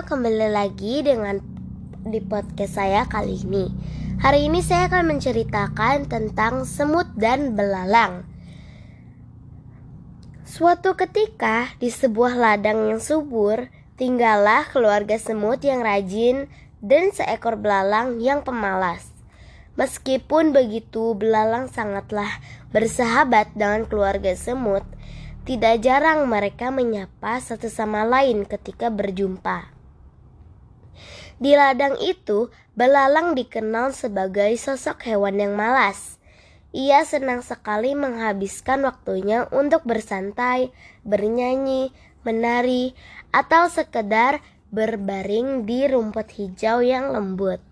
kembali lagi dengan di podcast saya kali ini. Hari ini saya akan menceritakan tentang semut dan belalang. Suatu ketika di sebuah ladang yang subur, tinggallah keluarga semut yang rajin dan seekor belalang yang pemalas. Meskipun begitu, belalang sangatlah bersahabat dengan keluarga semut. Tidak jarang mereka menyapa satu sama lain ketika berjumpa. Di ladang itu, belalang dikenal sebagai sosok hewan yang malas. Ia senang sekali menghabiskan waktunya untuk bersantai, bernyanyi, menari, atau sekedar berbaring di rumput hijau yang lembut.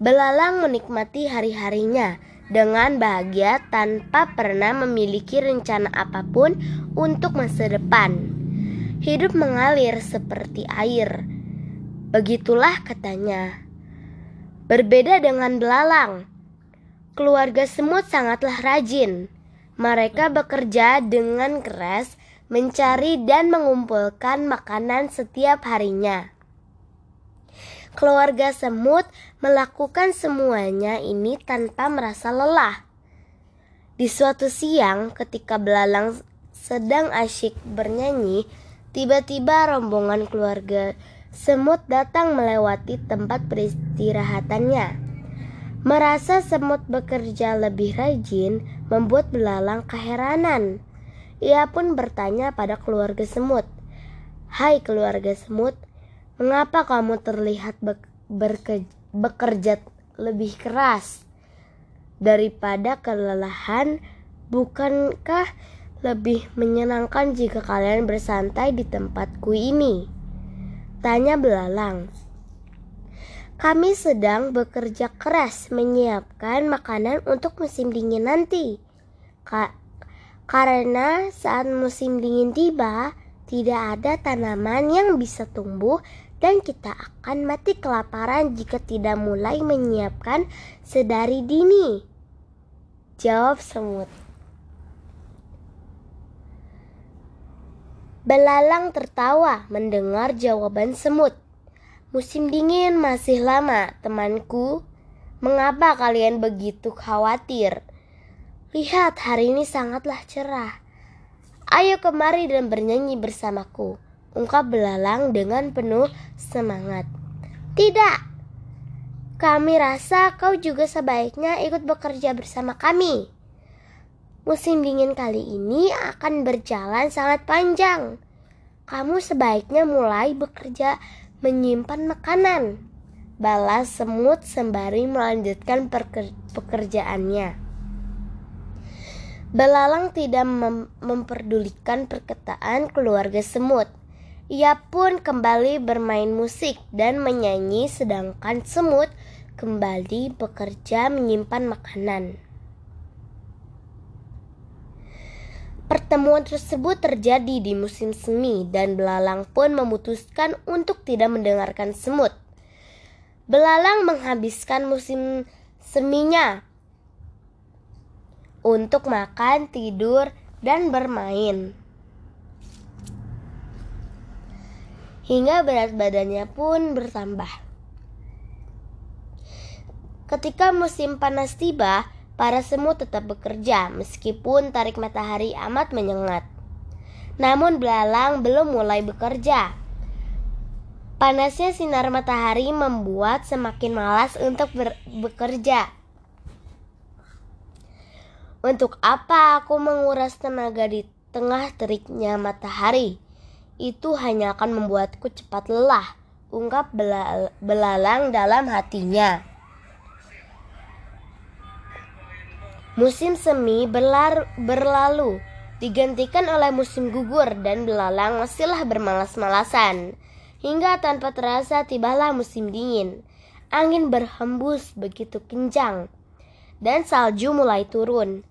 Belalang menikmati hari-harinya dengan bahagia tanpa pernah memiliki rencana apa pun untuk masa depan. Hidup mengalir seperti air Begitulah katanya. Berbeda dengan belalang, keluarga semut sangatlah rajin. Mereka bekerja dengan keras mencari dan mengumpulkan makanan setiap harinya. Keluarga semut melakukan semuanya ini tanpa merasa lelah. Di suatu siang, ketika belalang sedang asyik bernyanyi, tiba-tiba rombongan keluarga semut datang melewati tempat peristirahatannya. Merasa semut bekerja lebih rajin membuat belalang keheranan. Ia pun bertanya pada keluarga semut, "Hai keluarga semut, mengapa kamu terlihat be bekerja lebih keras daripada kelelahan? Bukankah lebih menyenangkan jika kalian bersantai di tempatku ini?" Tanya belalang. Kami sedang bekerja keras menyiapkan makanan untuk musim dingin nanti. Ka karena saat musim dingin tiba, tidak ada tanaman yang bisa tumbuh dan kita akan mati kelaparan jika tidak mulai menyiapkan sedari dini. Jawab semut. Belalang tertawa mendengar jawaban semut. Musim dingin masih lama, temanku. Mengapa kalian begitu khawatir? Lihat, hari ini sangatlah cerah. Ayo kemari dan bernyanyi bersamaku, ungkap belalang dengan penuh semangat. Tidak, kami rasa kau juga sebaiknya ikut bekerja bersama kami. Musim dingin kali ini akan berjalan sangat panjang. Kamu sebaiknya mulai bekerja menyimpan makanan. Balas semut sembari melanjutkan pekerjaannya. Belalang tidak mem memperdulikan perkataan keluarga semut. Ia pun kembali bermain musik dan menyanyi sedangkan semut kembali bekerja menyimpan makanan. Pertemuan tersebut terjadi di musim semi dan belalang pun memutuskan untuk tidak mendengarkan semut. Belalang menghabiskan musim seminya untuk makan, tidur, dan bermain. Hingga berat badannya pun bertambah. Ketika musim panas tiba, Para semut tetap bekerja meskipun tarik matahari amat menyengat. Namun belalang belum mulai bekerja. Panasnya sinar matahari membuat semakin malas untuk bekerja. Untuk apa aku menguras tenaga di tengah teriknya matahari? Itu hanya akan membuatku cepat lelah, ungkap belalang dalam hatinya. Musim semi berlar, berlalu, digantikan oleh musim gugur dan belalang masihlah bermalas-malasan. Hingga tanpa terasa tibalah musim dingin. Angin berhembus begitu kencang dan salju mulai turun.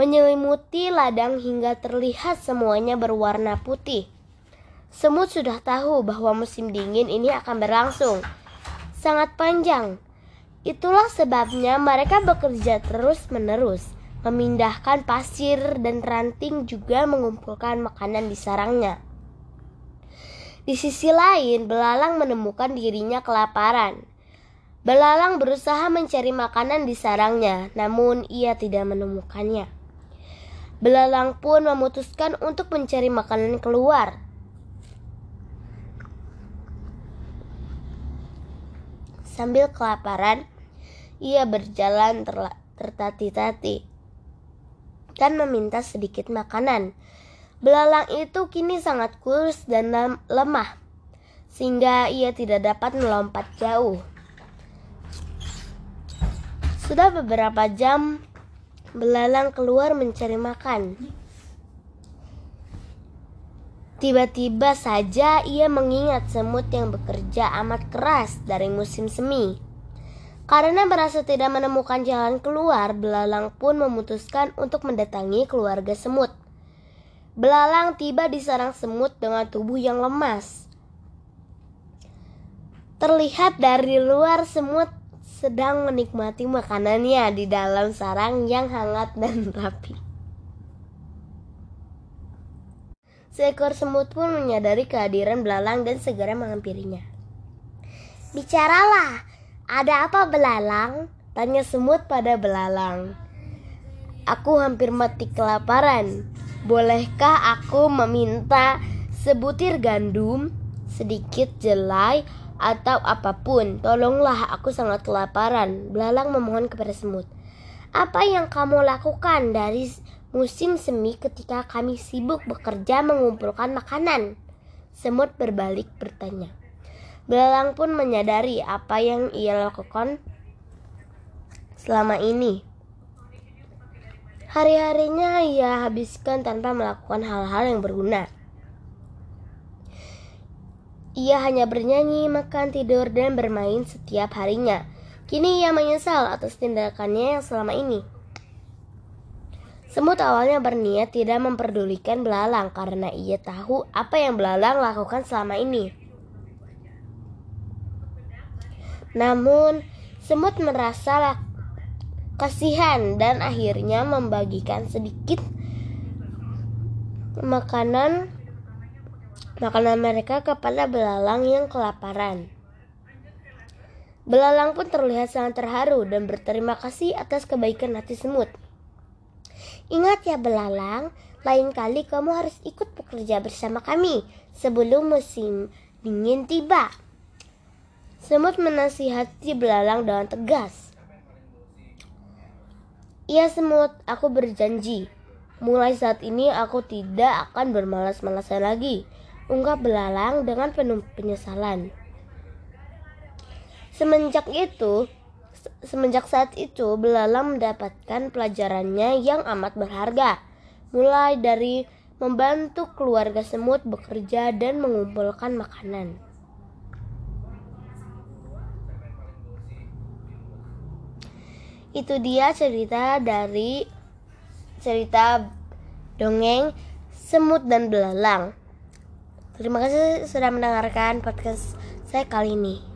Menyelimuti ladang hingga terlihat semuanya berwarna putih. Semut sudah tahu bahwa musim dingin ini akan berlangsung sangat panjang Itulah sebabnya mereka bekerja terus-menerus, memindahkan pasir dan ranting juga mengumpulkan makanan di sarangnya. Di sisi lain, belalang menemukan dirinya kelaparan. Belalang berusaha mencari makanan di sarangnya, namun ia tidak menemukannya. Belalang pun memutuskan untuk mencari makanan keluar. Sambil kelaparan, ia berjalan tertati-tati dan meminta sedikit makanan. Belalang itu kini sangat kurus dan lemah, sehingga ia tidak dapat melompat jauh. Sudah beberapa jam, belalang keluar mencari makan. Tiba-tiba saja ia mengingat semut yang bekerja amat keras dari musim semi. Karena merasa tidak menemukan jalan keluar, belalang pun memutuskan untuk mendatangi keluarga semut. Belalang tiba di sarang semut dengan tubuh yang lemas. Terlihat dari luar semut sedang menikmati makanannya di dalam sarang yang hangat dan rapi. Seekor semut pun menyadari kehadiran belalang dan segera menghampirinya. Bicaralah, ada apa belalang? Tanya semut pada belalang. Aku hampir mati kelaparan. Bolehkah aku meminta sebutir gandum, sedikit jelai, atau apa pun? Tolonglah, aku sangat kelaparan. Belalang memohon kepada semut. Apa yang kamu lakukan dari musim semi ketika kami sibuk bekerja mengumpulkan makanan? Semut berbalik bertanya. Belalang pun menyadari apa yang ia lakukan selama ini. Hari-harinya ia habiskan tanpa melakukan hal-hal yang berguna. Ia hanya bernyanyi, makan, tidur, dan bermain setiap harinya. Kini ia menyesal atas tindakannya yang selama ini. Semut awalnya berniat tidak memperdulikan belalang karena ia tahu apa yang belalang lakukan selama ini. Namun, semut merasa kasihan dan akhirnya membagikan sedikit makanan makanan mereka kepada belalang yang kelaparan. Belalang pun terlihat sangat terharu dan berterima kasih atas kebaikan hati semut. Ingat ya belalang, lain kali kamu harus ikut bekerja bersama kami sebelum musim dingin tiba. Semut menasihati belalang dengan tegas. Iya semut, aku berjanji. Mulai saat ini aku tidak akan bermalas-malasan lagi. Ungkap belalang dengan penuh penyesalan. Semenjak itu, semenjak saat itu belalang mendapatkan pelajarannya yang amat berharga. Mulai dari membantu keluarga semut bekerja dan mengumpulkan makanan. itu dia cerita dari cerita dongeng semut dan belalang. Terima kasih sudah mendengarkan podcast saya kali ini.